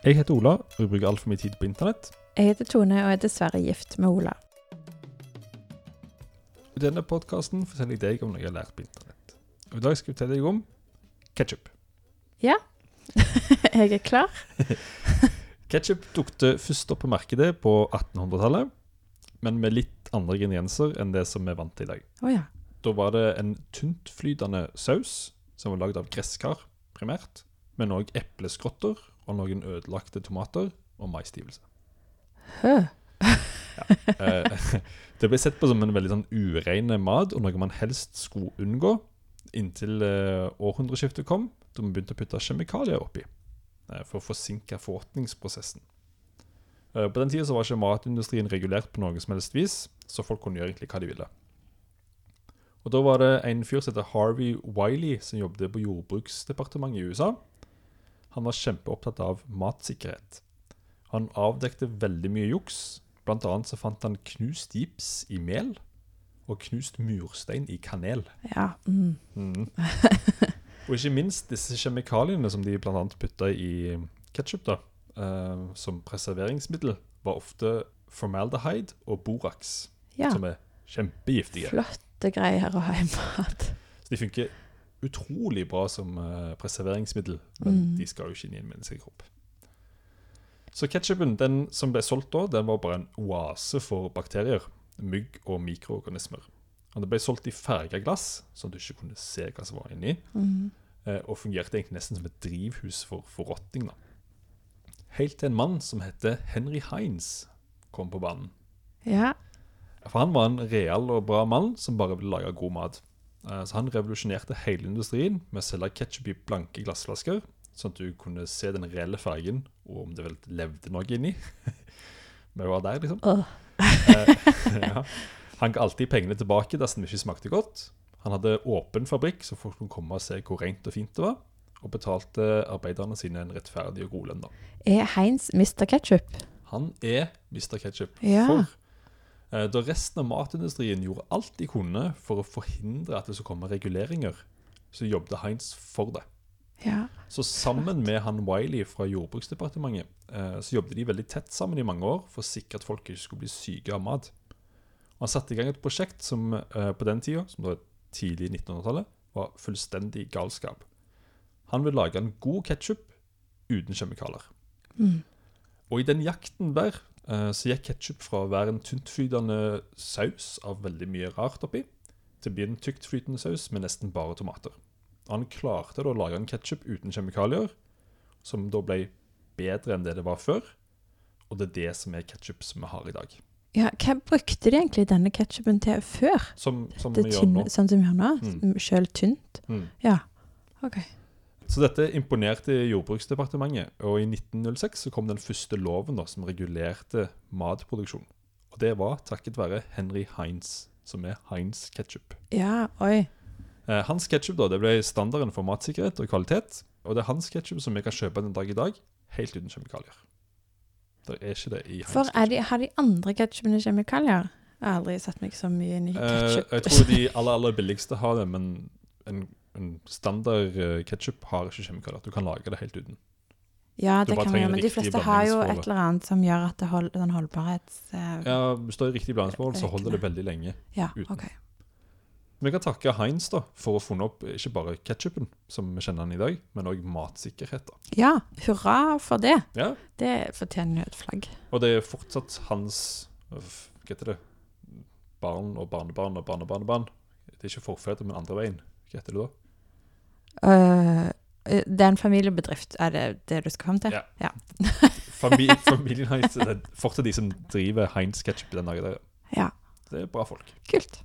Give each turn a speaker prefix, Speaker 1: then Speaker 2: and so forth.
Speaker 1: Jeg heter Ola, og jeg bruker altfor mye tid på internett.
Speaker 2: Jeg heter Tone og er dessverre gift med Ola.
Speaker 1: I denne podkasten forteller jeg deg om noe jeg har lært på internett. Og I dag skal jeg fortelle deg om ketsjup.
Speaker 2: jeg er klar.
Speaker 1: Ketsjup dukte først opp på markedet på 1800-tallet, men med litt andre ingredienser enn det som vi er vant til i dag.
Speaker 2: Oh, ja.
Speaker 1: Da var det en tyntflytende saus som var lagd av gresskar, primært, men òg epleskrotter og noen ødelagte tomater og maisstivelse.
Speaker 2: ja.
Speaker 1: Eh, det ble sett på som en veldig sånn urein mat, og noe man helst skulle unngå, inntil eh, århundreskiftet kom, da man begynte å putte kjemikalier oppi eh, for å forsinke forråtningsprosessen. På den tida var ikke matindustrien regulert på noe som helst vis, så folk kunne gjøre egentlig hva de ville. Og Da var det en fyr som heter Harvey Wiley, som jobbet på Jordbruksdepartementet i USA. Han var kjempeopptatt av matsikkerhet. Han avdekte veldig mye juks. Blant annet så fant han knust gips i mel og knust murstein i kanel.
Speaker 2: Ja. Mm.
Speaker 1: Mm. og ikke minst disse kjemikaliene som de annet putta i ketsjup som preserveringsmiddel, var ofte formaldehyde og borax,
Speaker 2: ja.
Speaker 1: som er kjempegiftige.
Speaker 2: Flotte greier å ha i mat.
Speaker 1: Så de funker utrolig bra som eh, preserveringsmiddel, men
Speaker 2: Mm.
Speaker 1: de skal jo ikke inn i en menneskekropp. Så ketsjupen den som ble solgt da, den var bare en oase for bakterier, mygg og mikroorganismer. Og Det ble solgt i farga glass, så du ikke kunne se hva som var inni,
Speaker 2: Mm.
Speaker 1: eh, og fungerte egentlig nesten som et drivhus for forråtning. Helt til en mann som heter Henry Heinz kom på banen.
Speaker 2: Ja.
Speaker 1: For han var en real og bra mann som bare ville lage god mat. Eh, Så han revolusjonerte hele industrien med å selge ketsjup i blanke glassflasker, sånn at du kunne se den reelle fargen, og om det vel levde noe inni. Vi var der, liksom. Eh, ja. Han ga alltid pengene tilbake dersom det ikke smakte godt. Han hadde åpen fabrikk, så folk kunne komme og se hvor rent og fint det var. Og betalte arbeiderne sine en rettferdig og god lønn.
Speaker 2: Er Heinz Mr. Ketchup?
Speaker 1: Han er Mr. Ketchup.
Speaker 2: Ja.
Speaker 1: For da resten av matindustrien gjorde alt de kunne for å forhindre at det skulle komme reguleringer, så jobbet Heinz for det.
Speaker 2: Ja.
Speaker 1: Så sammen med han Wiley fra Jordbruksdepartementet eh, så jobbet de veldig tett sammen i mange år for å sikre at folk ikke skulle bli syke av mat. Og Han satte i gang et prosjekt som eh, på den tida, som da tidlig 1900-tallet, var fullstendig galskap. Han ville lage en god ketsjup uten kjemikalier.
Speaker 2: Mm.
Speaker 1: Og i den jakten der eh, så gikk ketsjup fra å være en tyntflytende saus av veldig mye rart oppi, til å bli en tyktflytende saus med nesten bare tomater. Og han klarte da å lage en ketsjup uten kjemikalier, som da ble bedre enn det det var før. Og det er det som er ketsjup som vi har i dag.
Speaker 2: ja. Hva brukte de egentlig denne ketsjupen til før?
Speaker 1: Som, som vi gjør nå.
Speaker 2: sånn som vi gjør nå?
Speaker 1: Mm.
Speaker 2: Sjøl tynt?
Speaker 1: Mm.
Speaker 2: Ja. OK.
Speaker 1: Så dette imponerte Jordbruksdepartementet, og i 1906 så kom den første loven da, som regulerte matproduksjon. Og det var takket være Henry Heinz, som er Heinz ketchup.
Speaker 2: Ja, oi.
Speaker 1: Eh, hans ketchup da, det ble standarden for matsikkerhet og kvalitet, og det er hans ketchup som vi kan kjøpe den dag i dag, helt uten kjemikalier. Det er ikke det i Heinz
Speaker 2: For er de, har de andre ketchupene kjemikalier? Jeg har aldri sett meg så mye inn i
Speaker 1: Eh,
Speaker 2: ketchup.
Speaker 1: jeg tror de aller, aller billigste har det, men en, en standard ketsjup ketchup har ikke kjemikalier. Du kan lage det helt uten.
Speaker 2: ja, det kan man gjøre, men de fleste har jo et eller annet som gjør at det hold, den holdbarhets... eh,
Speaker 1: Ja, Hvis det er riktig blandingsforhold, så holder det veldig lenge.
Speaker 2: ja,
Speaker 1: uten.
Speaker 2: Okay.
Speaker 1: Vi kan takke Heinz da, for å ha funnet opp ikke bare ketchupen, som vi kjenner den i dag, men òg matsikkerhet. da.
Speaker 2: Ja, hurra for det.
Speaker 1: Ja,
Speaker 2: Det fortjener jo et flagg.
Speaker 1: Og det er fortsatt hans øh, Hva heter det? Barn og barnebarn og barnebarnebarn. Det er ikke forfedre, men andre veien. Hva heter det da?
Speaker 2: Øh, øh, det er en familiebedrift, er det det du skal fram til?
Speaker 1: Ja. Famili familien Heinz det er fortsatt de som driver Heinz ketchup den dag i dag.
Speaker 2: Ja.
Speaker 1: Det er bra folk.
Speaker 2: Kult.